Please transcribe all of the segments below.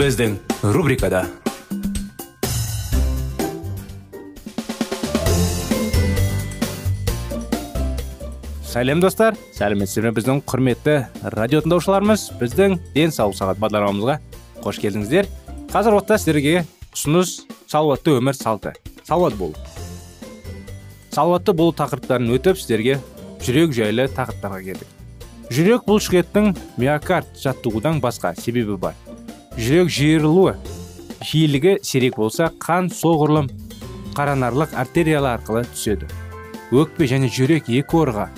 Біздің рубрикада сәлем достар сәлеметсіздер ме біздің құрметті радио тыңдаушыларымыз біздің денсаулық сағат бағдарламамызға қош келдіңіздер қазір уақытта сіздерге ұсыныс салауатты өмір салты салауат болу салауатты болу тақырыптарын өтіп сіздерге жүрек жайлы тақырыптарға келдік жүрек бұлшықеттің миокард жаттығудан басқа себебі бар жүрек жиырылуы жиілігі сирек болса қан соғұрлым қаранарлық артериялар арқылы түседі. Өкпе және жүрек екі орға.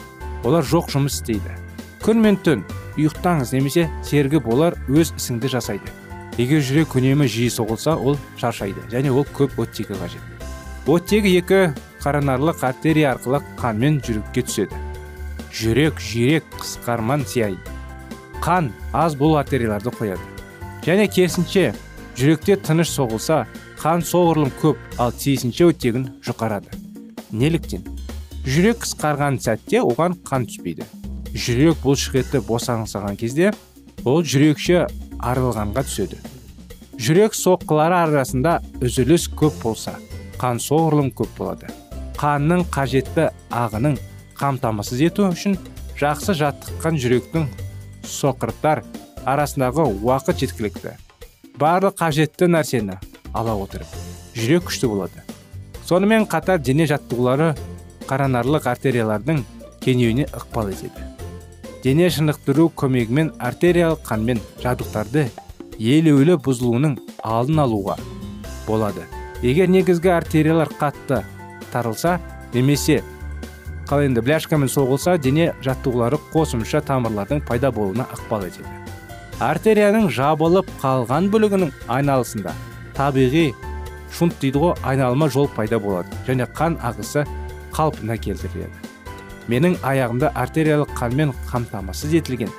Олар жоқ жұмыс істейді. Күн мен түн ұйықтаңыз немесе сергіп олар өз ісіңді жасайды. Егер жүрек үнемі жиі соғылса ол шаршайды және ол көп оттегі қажет. Оттегі екі қаранарлық артерия арқылы қанмен жүрекке түседі. Жүрек жиірек қысқарман сияйды. Қан аз бұл артерияларды қояды. Және керісінше жүректе тыныш соғылса қан соғұрлым көп ал тиісінше оттегін жұқарады. Неліктен? Жүрек қысқарған сәтте оған қан түспейді. Жүрек бұлшықетті босаңсыған кезде ол жүрекше арылғанға түседі. Жүрек соққылары арасында үзіліс көп болса қан соғұрлым көп болады. Қанның қажетті ағының қамтамасыз ету үшін жақсы жаттыққан жүректің соқырттар арасындағы уақыт жеткілікті. Барлық қажетті нәрсені ала отырып жүрек күшті болады. Сонымен қатар дене жаттығулары қаранарлық артериялардың кеңеюіне ықпал етеді. Дене шынықтыру көмегімен артериялық қанмен жабдықтарды елеулі бұзылуының алдын алуға болады. Егер негізгі артериялар қатты тарылса немесе қалай енді бляшкамен соғылса дене жаттығулары қосымша тамырлардың пайда болуына ықпал етеді. Артерияның жабылып қалған бөлігінің айналысында табиғи шунт дейді ғой айналма жол пайда болады және қан ағысы қалпына келтіріледі. Менің аяғымда артериялық қанмен қамтамасыз етілген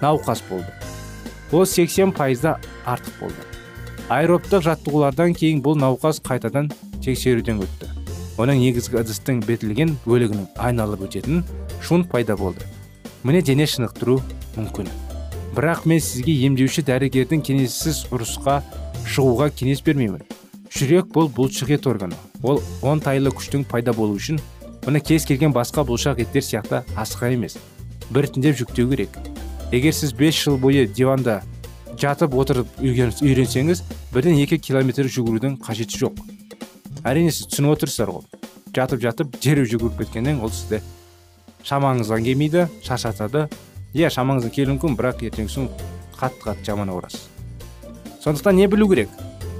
науқас болды. Ол 80 пайызда артық болды. Аэробтық жаттығулардан кейін бұл науқас қайтадан тексеруден өтті. Оның негізгі ыдыстың бетілген бөлігінің айналып өтетін шунт пайда болды. Міне дене шынықтыру мүмкін. Бірақ мен сізге емдеуші дәрігердің кеңесісіз ұрысқа шығуға кеңес бермеймін. Жүрек бұл бұлшық ет органы. Ол оңтайлы күштің пайда болу үшін оны кез келген басқа бұлшық еттер сияқты асыға емес. Біртіндеп жүктеу керек. Егер сіз 5 жыл бойы диванда жатып отырып үйренсеңіз бірден екі километр жүгірудің қажеті жоқ. Әрине сіз түсініп отырсыздар ғой. Жатып жатып дереу жүгіріп кеткеннен ол сізді шамаңызға келмейді шаршатады иә шамаңызға келуі мүмкін бірақ ертеңгісін қатты қатты жаман ауырасыз. Сондықтан не білу керек?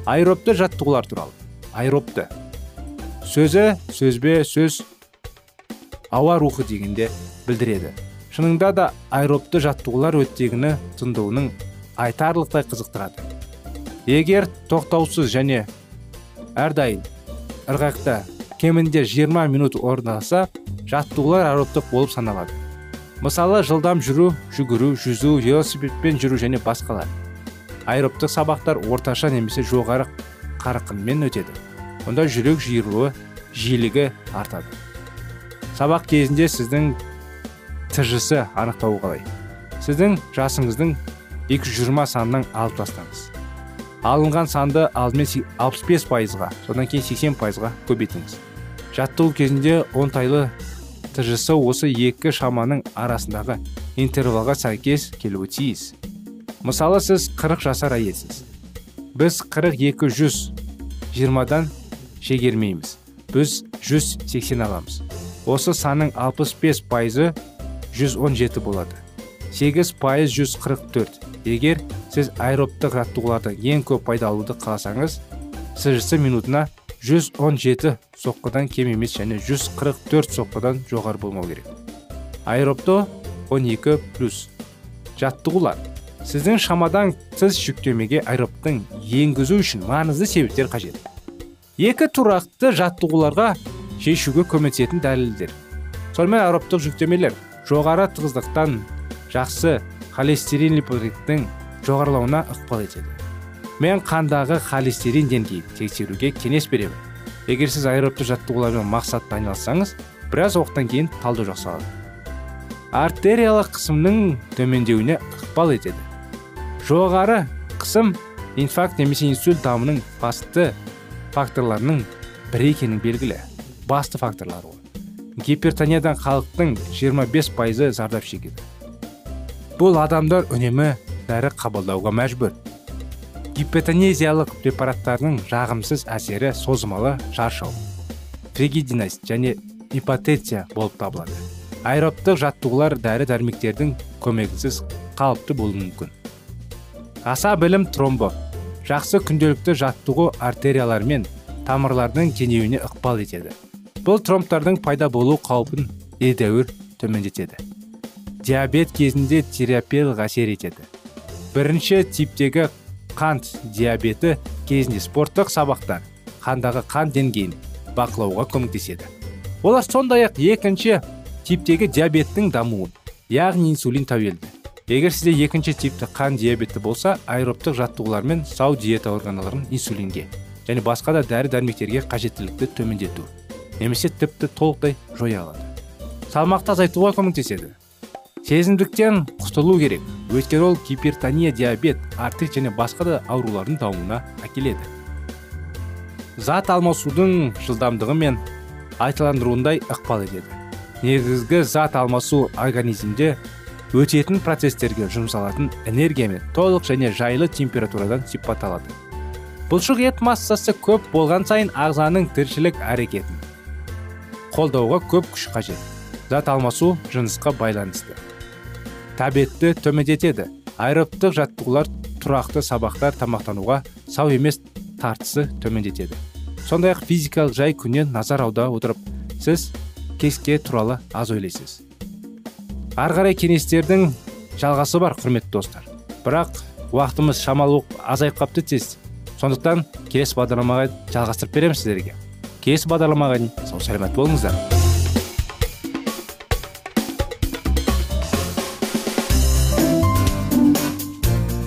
Аэробты жаттығулар туралы. Аэробты. Сөзі сөзбе сөз ауа рухы дегенде білдіреді. Шынында да аэробты жаттығулар өттегіні тыңдауының айтарлықтай қызықтырады. Егер тоқтаусыз және әрдайым ырғақта кемінде 20 минут орындалса жаттығулар аэробтық болып саналады. Мысалы жылдам жүру жүгіру жүзу велосипедпен жүру және басқалар. Аэробтық сабақтар орташа немесе жоғары қарқынмен өтеді. Онда жүрек жиырылуы жиілігі артады. Сабақ кезінде сіздің тжс анықтау қалай? Сіздің жасыңыздың 220 санынан алып тастаңыз. Алынған санды алдымен 65 пайызға содан кейін 80 пайызға көбейтіңіз. Жаттығу кезінде оңтайлы тжс осы екі шаманың арасындағы интервалға сәйкес келуі тиіс. Мысалы сіз 40 жасар әйелсіз. Біз қырық екі жүз жиырмадан шегермейміз. Біз 180 аламыз. Осы санның 65 пайызы 117 болады. 8 пайыз 144 егер сіз аэробтық жаттығуларды ең көп пайда алуды қаласаңыз сжс минутына 117 соққыдан кем емес және 144 соққыдан жоғары болмау керек. Аэробто 12 плюс. Жаттығулар. Сіздің шамадан тыс жүктемеге аэробтың енгізу үшін маңызды себептер қажет. Екі тұрақты жаттығуларға шешуге көмектесетін дәлелдер. Сонымен аэробтық жүктемелер жоғары тығыздықтан жақсы холестерин липидтің жоғарылауына ықпал етеді. Мен қандағы холестерин деңгейін тексеруге кеңес беремін. Егер сіз аэробты жаттығулармен мақсатты айналыссаңыз біраз уақыттан кейін талдау жасалады. Артериялық қысымның төмендеуіне ықпал етеді. Жоғары қысым инфаркт немесе инсульт дамының басты факторларының бірі екені белгілі. Басты факторлар ол. Гипертониядан халықтың 25 пайызы зардап шегеді. Бұл адамдар үнемі дәрі қабылдауға мәжбүр. Гипотонезиялық препараттардың жағымсыз әсері созымалы шаршау фригидинность және ипотеция болып табылады. Аэробтық жаттығулар дәрі дәрмектердің көмегінсіз қалыпты болуы мүмкін. Аса білім тромбо жақсы күнделікті жаттығу артериялар мен тамырлардың кеңеюіне ықпал етеді. Бұл тромбтардың пайда болу қаупін едәуір төмендетеді. Диабет кезінде терапиялық әсер етеді. Бірінші типтегі қант диабеті кезінде спорттық сабақтар қандағы қан деңгейін бақылауға көмектеседі. Олар сондай ақ екінші типтегі диабеттің дамуын яғни инсулин тәуелді. Егер сізде екінші типті қан диабеті болса аэробтық жаттығулар сау диета органаларын инсулинге және басқа да дәрі дәрмектерге қажеттілікті төмендету немесе тіпті толықтай жоя алады. Салмақты азайтуға көмектеседі. Сезімдіктен құтылу керек. Өйткені ол гипертония диабет артрит және басқа да аурулардың дамуына әкеледі. Зат алмасудың жылдамдығы мен айтыландыруындай ықпал етеді. Негізгі зат алмасу организмде өтетін процестерге жұмсалатын энергиямен толық және жайлы температурадан сипатталады. Бұлшық ет массасы көп болған сайын ағзаның тіршілік әрекетін қолдауға көп күш қажет. Зат алмасу жынысқа байланысты. Тәбетті төмендетеді аэробтық жаттығулар тұрақты сабақтар тамақтануға сау емес тартысы төмендетеді сондай ақ физикалық жай күннен назар аудара отырып сіз кеске туралы аз ойлайсыз. Ары қарай кеңестердің жалғасы бар құрметті достар. Бірақ уақытымыз шамалы азайып қапты тез сондықтан келесі бағдарламаға жалғастырып беремін сіздерге. Келесі бағдарламаға дейін сау саламат болыңыздар.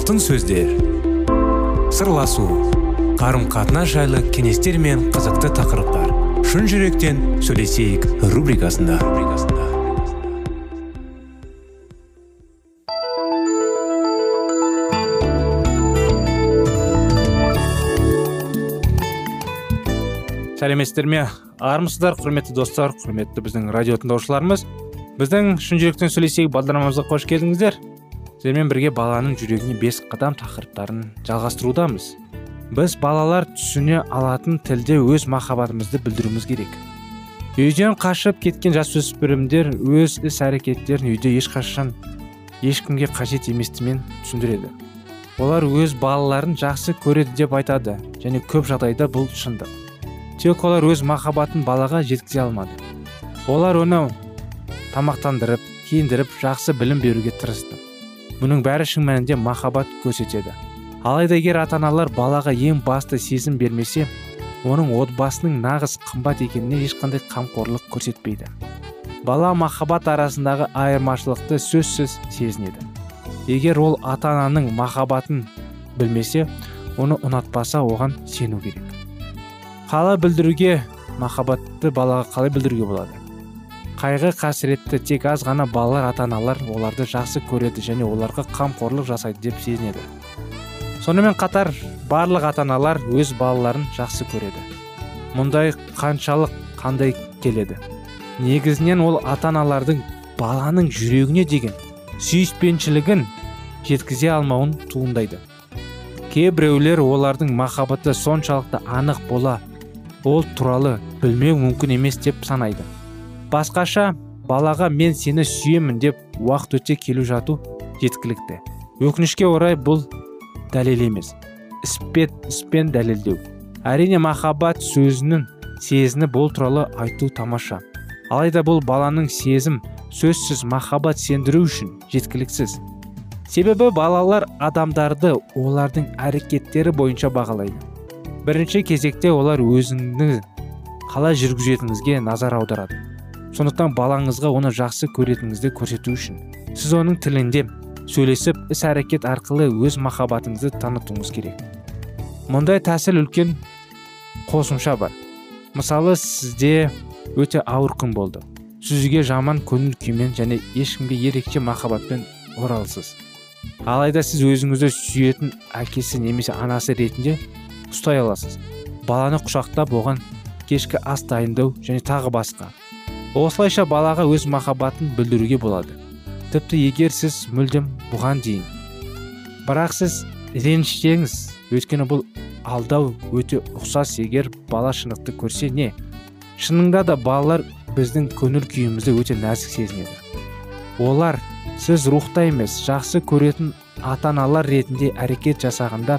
Алтын сөздер. Сырласу қарым қатынас жайлы кеңестер мен қызықты тақырыптар. Шын жүректен сөйлесейік рубрикасында. Сәлеметсіздер ме армысыздар құрметті достар құрметті біздің радио тыңдаушыларымыз біздің шын жүректен сөйлесейік бағдарламамызға қош келдіңіздер. Сіздермен бірге баланың жүрегіне бес қадам тақырыптарын жалғастырудамыз. Біз балалар түсіне алатын тілде өз махаббатымызды білдіруіміз керек. Үйден қашып кеткен жасөспірімдер өз іс әрекеттерін үйде ешқашан ешкімге қажет еместімен түсіндіреді. Олар өз балаларын жақсы көреді деп айтады және көп жағдайда бұл шындық. Тек олар өз махаббатын балаға жеткізе алмады. Олар оны тамақтандырып киіндіріп жақсы білім беруге тырысты. Мұның бәрі шын мәнінде махаббат көрсетеді. Алайда егер ата аналар балаға ең басты сезім бермесе оның отбасының нағыз қымбат екеніне ешқандай қамқорлық көрсетпейді. Бала махаббат арасындағы айырмашылықты сөзсіз сезінеді. Егер ол ата ананың махаббатын білмесе оны ұнатпаса оған сену керек. Қалай білдіруге махаббатты балаға қалай білдіруге болады? Қайғы қасіретті тек аз ғана балалар ата аналар оларды жақсы көреді және оларға қамқорлық жасайды деп сезінеді. Сонымен қатар барлық ата аналар өз балаларын жақсы көреді. Мұндай қаншалық қандай келеді? Негізінен ол ата аналардың баланың жүрегіне деген сүйіспеншілігін жеткізе алмауын туындайды. Кейбіреулер олардың махаббаты соншалықты анық бола ол туралы білмеу мүмкін емес деп санайды. Басқаша балаға мен сені сүйемін деп уақыт өте келу жату жеткілікті. Өкінішке орай бұл дәлел емес. Іспет іспен дәлелдеу. Әрине махаббат сөзінің сезіні бұл туралы айту тамаша. Алайда бұл баланың сезім сөзсіз махаббат сендіру үшін жеткіліксіз. Себебі балалар адамдарды олардың әрекеттері бойынша бағалайды. Бірінші кезекте олар өзіңді қалай жүргізетініңізге назар аударады. Сондықтан балаңызға оны жақсы көретініңізді көрсету үшін сіз оның тілінде сөйлесіп іс әрекет арқылы өз махаббатыңызды танытуыңыз керек. Мұндай тәсіл үлкен қосымша бар. Мысалы сізде өте ауыр күн болды. Сізге жаман көңіл күймен және ешкімге ерекше махаббатпен оралсыз. Алайда сіз өзіңізді сүйетін әкесі немесе анасы ретінде ұстай аласыз. Баланы құшақтап оған кешкі ас дайындау және тағы басқа. Осылайша балаға өз махаббатын білдіруге болады. Тіпті егер сіз мүлдем бұған дейін бірақ сіз ренішсеңіз өйткені бұл алдау өте ұқсас. Егер бала шындықты көрсе не? Шынында да балалар біздің көңіл күйімізді өте нәзік сезінеді. Олар сіз рухта емес жақсы көретін ата аналар ретінде әрекет жасағанда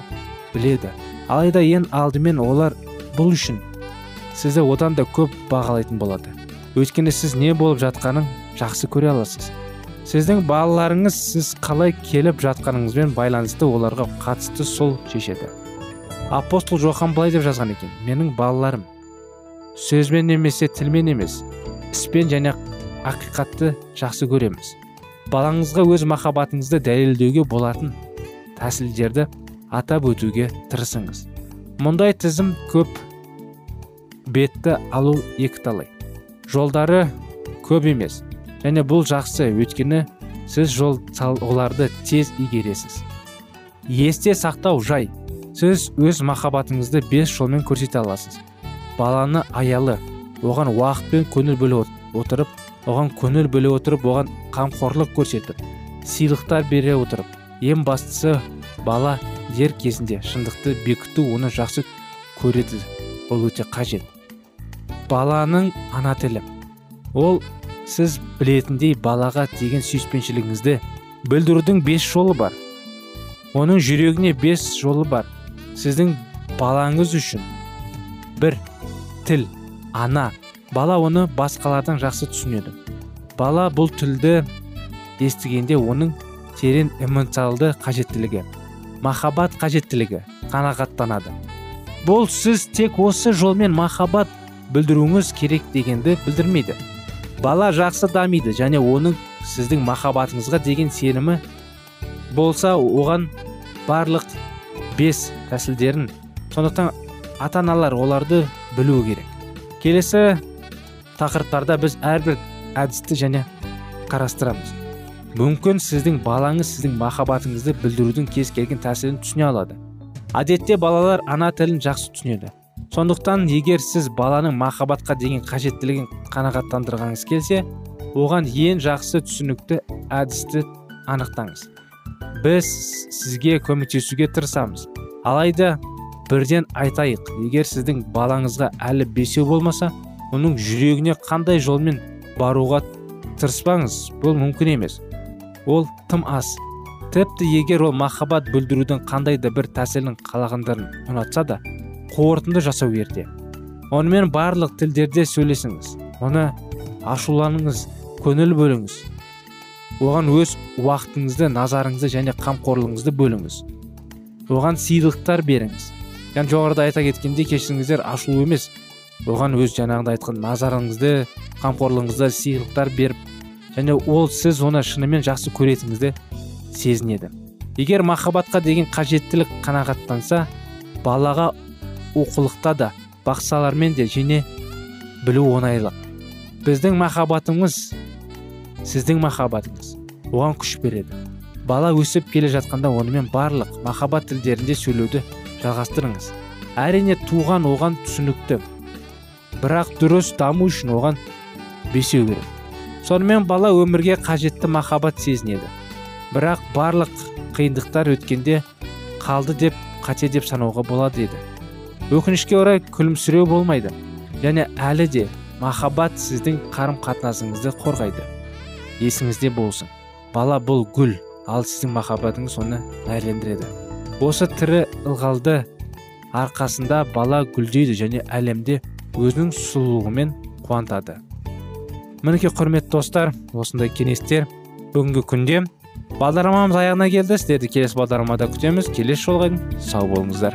біледі. Алайда ең алдымен олар бұл үшін сізді одан да көп бағалайтын болады. Өйткені сіз не болып жатқанын жақсы көре аласыз. Сіздің балаларыңыз сіз қалай келіп жатқаныңызбен байланысты оларға қатысты сол шешеді. Апостол жохан былай деп жазған екен менің балаларым сөзбен немесе тілмен емес іспен және ақиқатты жақсы көреміз. Балаңызға өз махаббатыңызды дәлелдеуге болатын тәсілдерді атап өтуге тырысыңыз мұндай тізім көп бетті алу екі талай жолдары көп емес. Және бұл жақсы өйткені сіз жол оларды тез игересіз. Есте сақтау жай. Сіз өз махаббатыңызды бес жолмен көрсете аласыз. Баланы аялы оған уақыт пен көңіл бөле отырып оған көңіл бөле отырып оған қамқорлық көрсетіп сыйлықтар бере отырып. Ең бастысы бала дер кезінде шындықты бекіту оны жақсы көреді. Ол өте қажет. Баланың ана тілі. Ол сіз білетіндей балаға деген сүйіспеншілігіңізді білдірудің бес жолы бар. Оның жүрегіне бес жолы бар. Сіздің балаңыз үшін бір тіл ана бала оны басқалардан жақсы түсінеді. Бала бұл тілді естігенде оның терең эмоциалды қажеттілігі махаббат қажеттілігі қанағаттанады. Бұл сіз тек осы жолмен махаббат білдіруіңіз керек дегенді білдірмейді. Бала жақсы дамиды және оның сіздің махаббатыңызға деген сенімі болса оған барлық бес тәсілдерін сондықтан ата аналар оларды білуі керек. Келесі тақырыптарда біз әрбір әдісті және қарастырамыз. Мүмкін сіздің балаңыз сіздің махаббатыңызды білдірудің кез келген тәсілін түсіне алады. Әдетте балалар ана тілін жақсы түсінеді. Сондықтан егер сіз баланың махаббатқа деген қажеттілігін қанағаттандырғыңыз келсе оған ең жақсы түсінікті әдісті анықтаңыз. Біз сізге көмектесуге тырысамыз. Алайда бірден айтайық егер сіздің балаңызға әлі бесеу болмаса оның жүрегіне қандай жолмен баруға тырыспаңыз бұл мүмкін емес. Ол тым аз. Тіпті егер ол махаббат бүлдірудің қандай да бір тәсілін қалағандарын ұнатса да қорытынды жасау ерте. Онымен барлық тілдерде сөйлесіңіз. Оны ашуланыңыз көңіл бөліңіз. Оған өз уақытыңызды назарыңызды және қамқорлығыңызды бөліңіз. Оған сыйлықтар беріңіз. Және жоғарыда айта кеткендей кешіріңіздер ашылу емес. Оған өз жаңағыда айтқан назарыңызды қамқорлығыңызды сыйлықтар беріп және ол сіз оны шынымен жақсы көретініңізді сезінеді. Егер махаббатқа деген қажеттілік қанағаттанса балаға оқулықта да бақсалармен де және білу оңайлық. Біздің махаббатымыз сіздің махаббатыңыз оған күш береді. Бала өсіп келе жатқанда онымен барлық махаббат тілдерінде сөйлеуді жалғастырыңыз. Әрине туған оған түсінікті бірақ дұрыс даму үшін оған бесеу керек. Сонымен бала өмірге қажетті махаббат сезінеді бірақ барлық қиындықтар өткенде қалды деп қате деп санауға болады еді. Өкінішке орай күлімсіреу болмайды. Және әлі де махаббат сіздің қарым қатынасыңызды қорғайды. Есіңізде болсын. Бала бұл гүл ал сіздің махаббатыңыз оны әрлендіреді осы тірі ылғалды арқасында бала гүлдейді және әлемде өзінің сұлулығымен қуантады. Мінекей құрметті достар осындай кеңестер бүгінгі күнде бағдарламамыз аяғына келді. Сіздерді келесі бағдарламада күтеміз. Келесі жолға сау болыңыздар.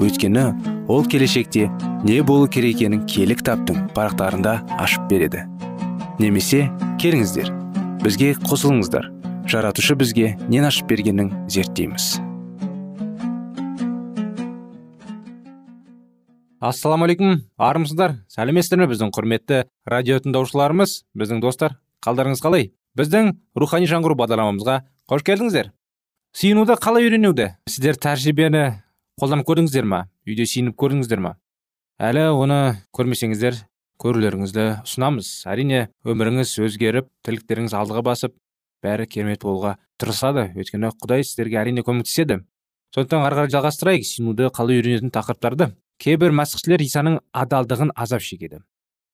Өйткені ол келешекте не болу керек екенін киелі кітаптың парақтарында ашып береді. Немесе келіңіздер бізге қосылыңыздар. Жаратушы бізге нен ашып бергенін зерттейміз. Ассалаумағалейкум армысыздар. Сәлеметсіздер ме біздің құрметті радио тыңдаушыларымыз. Біздің достар қалдарыңыз қалай? Біздің рухани жаңғыру бағдарламамызға қош келдіңіздер. Сиынуды қалай үйренуді? Сіздер тәжірибені қолданып көрдіңіздер ма? Үйде сиынып көрдіңіздер ма? Әлі оны көрмесеңіздер көрулеріңізді ұсынамыз. Әрине өміріңіз өзгеріп тірліктеріңіз алдыға басып бәрі керемет болуға тырысады. Өйткені құдай сіздерге әрине көмектеседі. Сондықтан ары қарай жалғастырайық сенуді қалай үйренетін тақырыптарды. Кейбір мәсіхшілер исаның адалдығын азап шегеді.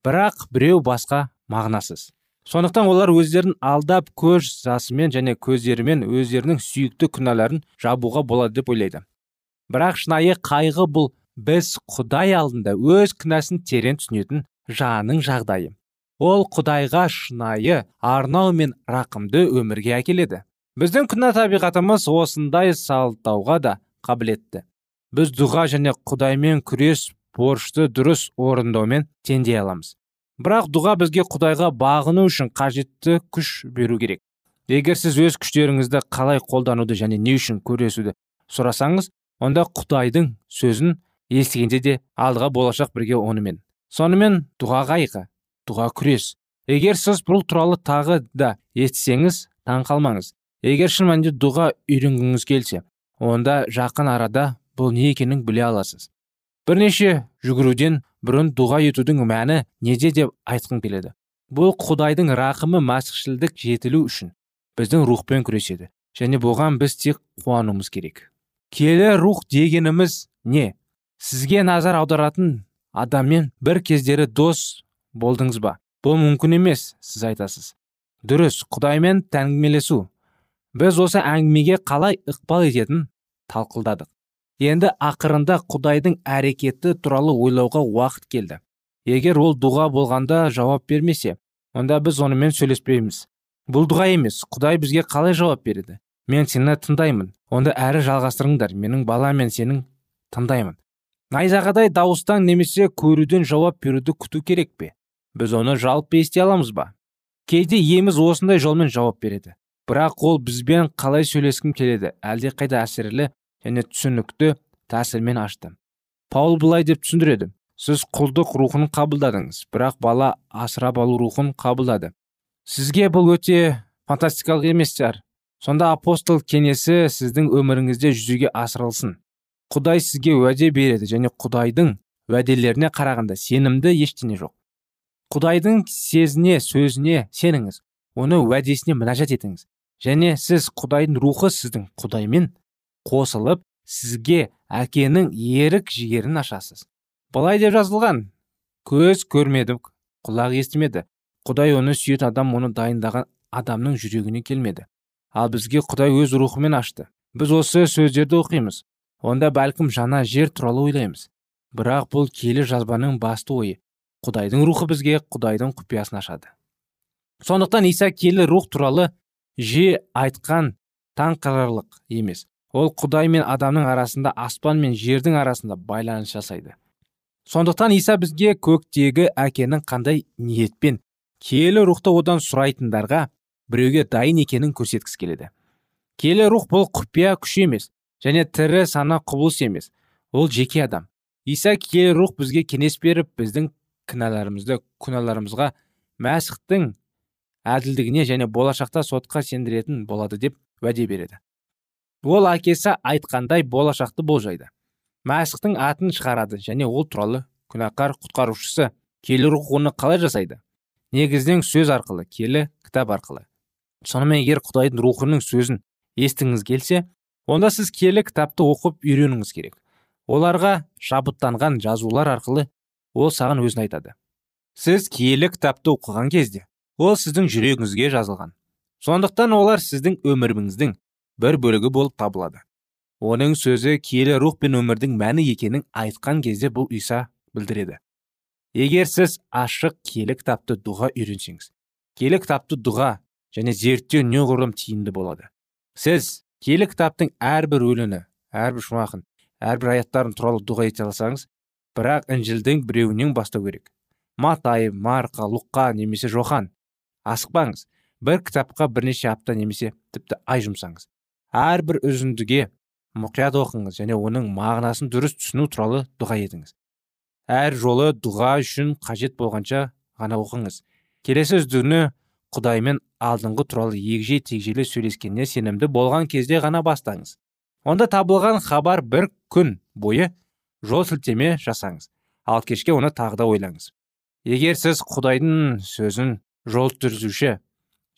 Бірақ біреу басқа мағынасыз. Сондықтан олар өздерін алдап көз жасымен және көздерімен өздерінің сүйікті күнәларын жабуға болады деп ойлайды. Бірақ шынайы қайғы бұл. Біз құдай алдында өз кінәсін терең түсінетін жаның жағдайы. Ол құдайға шынайы арнау мен рақымды өмірге әкеледі. Біздің күнә табиғатымыз осындай салттауға да қабілетті. Біз дұға және құдаймен күрес борышты дұрыс орындаумен теңдей аламыз. Бірақ дұға бізге құдайға бағыну үшін қажетті күш беру керек. Егер сіз өз күштеріңізді қалай қолдануды және не үшін күресуді сұрасаңыз онда құдайдың сөзін естігенде де алдыға болашақ бірге онымен. Сонымен дұға қайғы дұға күрес. Егер сіз бұл туралы тағы да естісеңіз таң қалмаңыз. Егер шын мәнінде дұға үйренгіңіз келсе онда жақын арада бұл не екенін біле аласыз. Бірнеше жүгіруден бұрын дұға етудің мәні неде деп айтқым келеді. Бұл құдайдың рақымы мәсіхшілдік жетілу үшін біздің рухпен күреседі және бұған біз тек қуануымыз керек. Келі рух дегеніміз не? Сізге назар аударатын адаммен бір кездері дос болдыңыз ба? Бұл мүмкін емес сіз айтасыз. Дұрыс құдаймен тәңгімелесу біз осы әңгімеге қалай ықпал ететінін талқылдадық енді ақырында құдайдың әрекеті туралы ойлауға уақыт келді. Егер ол дұға болғанда жауап бермесе онда біз онымен сөйлеспейміз. Бұл дұға емес құдай бізге қалай жауап береді? Мен сені тыңдаймын. Онда әрі жалғастырыңдар. Менің балам мен сенің тыңдаймын. Найзағадай дауыстан немесе көруден жауап беруді күту керек пе? Біз оны жалпы ести аламыз ба? Кейде еміз осындай жолмен жауап береді. Бірақ ол бізбен қалай сөйлескім келеді? Әлде қайда әсерлі және түсінікті тәсілмен ашты. Паул былай деп түсіндіреді. Сіз құлдық рухын қабылдадыңыз бірақ бала асырап алу рухын қабылдады. Сізге бұл өте фантастикалық емес сонда апостол кеңесі сіздің өміріңізде жүзеге асырылсын. Құдай сізге уәде береді және құдайдың уәделеріне қарағанда сенімді ештеңе жоқ. Құдайдың сезіне сөзіне сеніңіз оны уәдесіне мінәжат етіңіз. Және сіз құдайдың рухы сіздің құдаймен қосылып сізге әкенің ерік жігерін ашасыз. Былай деп жазылған. Көз көрмеді құлақ естімеді. Құдай оны сүйетін адам оны дайындаған адамның жүрегіне келмеді. Ал бізге құдай өз рухымен ашты. Біз осы сөздерді оқимыз. Онда бәлкім жаңа жер туралы ойлаймыз. Бірақ бұл келі жазбаның басты ойы. Құдайдың рухы бізге құдайдың құпиясын ашады. Сондықтан иса келі рух туралы же айтқан таңқаларлық емес. Ол құдай мен адамның арасында аспан мен жердің арасында байланыс жасайды. Сондықтан иса бізге көктегі әкенің қандай ниетпен киелі рухты одан сұрайтындарға біреуге дайын екенін көрсеткісі келеді. Киелі рух бұл құпия күш емес және тірі сана құбылыс емес. Ол жеке адам. Иса киелі рух бізге кеңес беріп біздің кінәларымызды күнәларымызға мәсіхтің әділдігіне және болашақта сотқа сендіретін болады деп уәде береді. Ол әкесі айтқандай болашақты болжайды мәсіхтің атын шығарады және ол туралы күнәқар құтқарушысы келі рух оны қалай жасайды? Негізінен сөз арқылы келі кітап арқылы. Сонымен егер құдайдың рухының сөзін естіңіз келсе онда сіз келі кітапты оқып үйренуіңіз керек. Оларға шабыттанған жазулар арқылы ол саған өзін айтады. Сіз киелі кітапты оқыған кезде ол сіздің жүрегіңізге жазылған. Сондықтан олар сіздің өміріңіздің бір бөлігі болып табылады. Оның сөзі киелі рух пен өмірдің мәні екенін айтқан кезде бұл иса білдіреді. Егер сіз ашық киелі кітапты дұға үйренсеңіз киелі кітапты дұға және зерттеу неғұрлым тиімді болады. Сіз киелі кітаптың әрбір өлеңі әрбір шумағын әрбір аяттарын туралы дұға ете алсаңыз бірақ інжілдің біреуінен бастау керек. Матай марқа лұққа немесе жохан асықпаңыз. бір кітапқа бірнеше апта немесе тіпті ай жұмсаңыз. Әрбір үзіндіге мұқият оқыңыз және оның мағынасын дұрыс түсіну туралы дұға етіңіз. Әр жолы дұға үшін қажет болғанша ғана оқыңыз. Келесі үздігіні құдаймен алдыңғы туралы егжей тегжейлі сөйлескеніне сенімді болған кезде ғана бастаңыз. Онда табылған хабар бір күн бойы жол сілтеме жасаңыз. Ал кешке оны тағы да ойлаңыз. Егер сіз құдайдың сөзін жол жүргізуші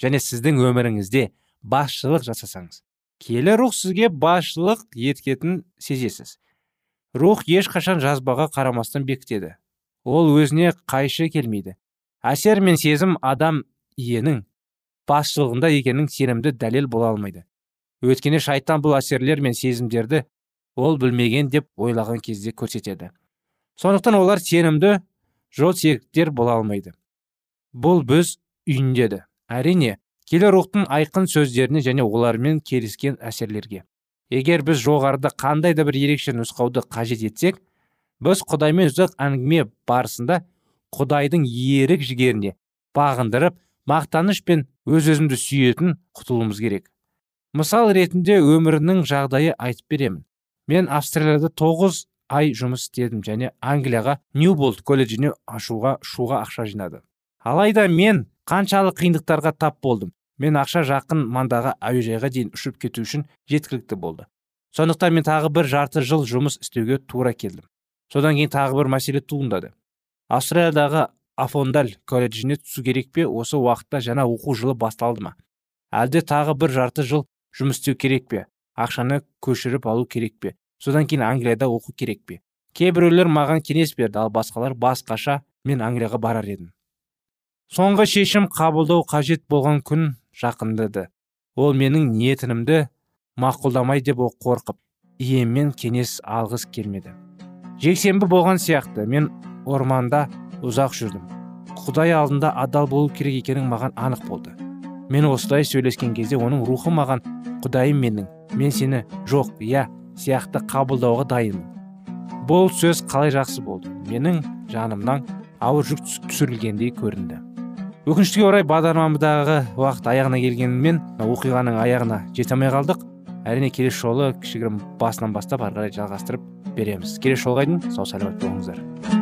және сіздің өміріңізде басшылық жасасаңыз келі рух сізге басшылық еткетін сезесіз. Рух ешқашан жазбаға қарамастан бекітеді. Ол өзіне қайшы келмейді. Әсер мен сезім адам иенің басшылығында екенін сенімді дәлел бола алмайды. Өйткені шайтан бұл әсерлер мен сезімдерді ол білмеген деп ойлаған кезде көрсетеді. Сондықтан олар сенімді жол серіктер бола алмайды. Бұл біз үйіндеді. Әрине келі рухтың айқын сөздеріне және олармен келіскен әсерлерге. Егер біз жоғарыда қандай да бір ерекше нұсқауды қажет етсек біз құдаймен ұзақ әңгіме барысында құдайдың ерік жігеріне бағындырып мақтаныш пен өз өзімді сүйетін құтылуымыз керек. Мысал ретінде өмірінің жағдайы айтып беремін. Мен австралияда тоғыз ай жұмыс істедім және англияға ньюболт колледжіне ашуға шуға ақша жинады. Алайда мен қаншалық қиындықтарға тап болдым. Мен ақша жақын маңдағы әуежайға дейін ұшып кету үшін жеткілікті болды. Сондықтан мен тағы бір жарты жыл жұмыс істеуге тура келдім. Содан кейін тағы бір мәселе туындады. Австралиядағы афондаль колледжіне түсу керек пе? Осы уақытта жаңа оқу жылы басталды ма? Әлде тағы бір жарты жыл жұмыс істеу керек пе? Ақшаны көшіріп алу керек пе? Содан кейін англияда оқу керек пе? Кейбіреулер маған кеңес берді ал басқалар басқаша мен англияға барар едім. Соңғы шешім қабылдау қажет болған күн жақындады. Ол менің ниетінімді мақұлдамай деп қорқып иеммен кеңес алғыс келмеді. Жексенбі болған сияқты. Мен орманда ұзақ жүрдім. Құдай алдында адал болу керек екенін маған анық болды. Мен осылай сөйлескен кезде оның рухы маған құдайым менің мен сені жоқ иә сияқты қабылдауға дайынмын. Бұл сөз қалай жақсы болды? Менің жанымнан ауыр жүк түсірілгендей көрінді. Өкінішке орай бағдарламамыздағы уақыт аяғына келгенімен оқиғаның аяғына жете алмай қалдық. Әрине келесі жолы кішігірім басынан бастап ары қарай жалғастырып береміз. Келесі жолға дейін сау саламат болыңыздар.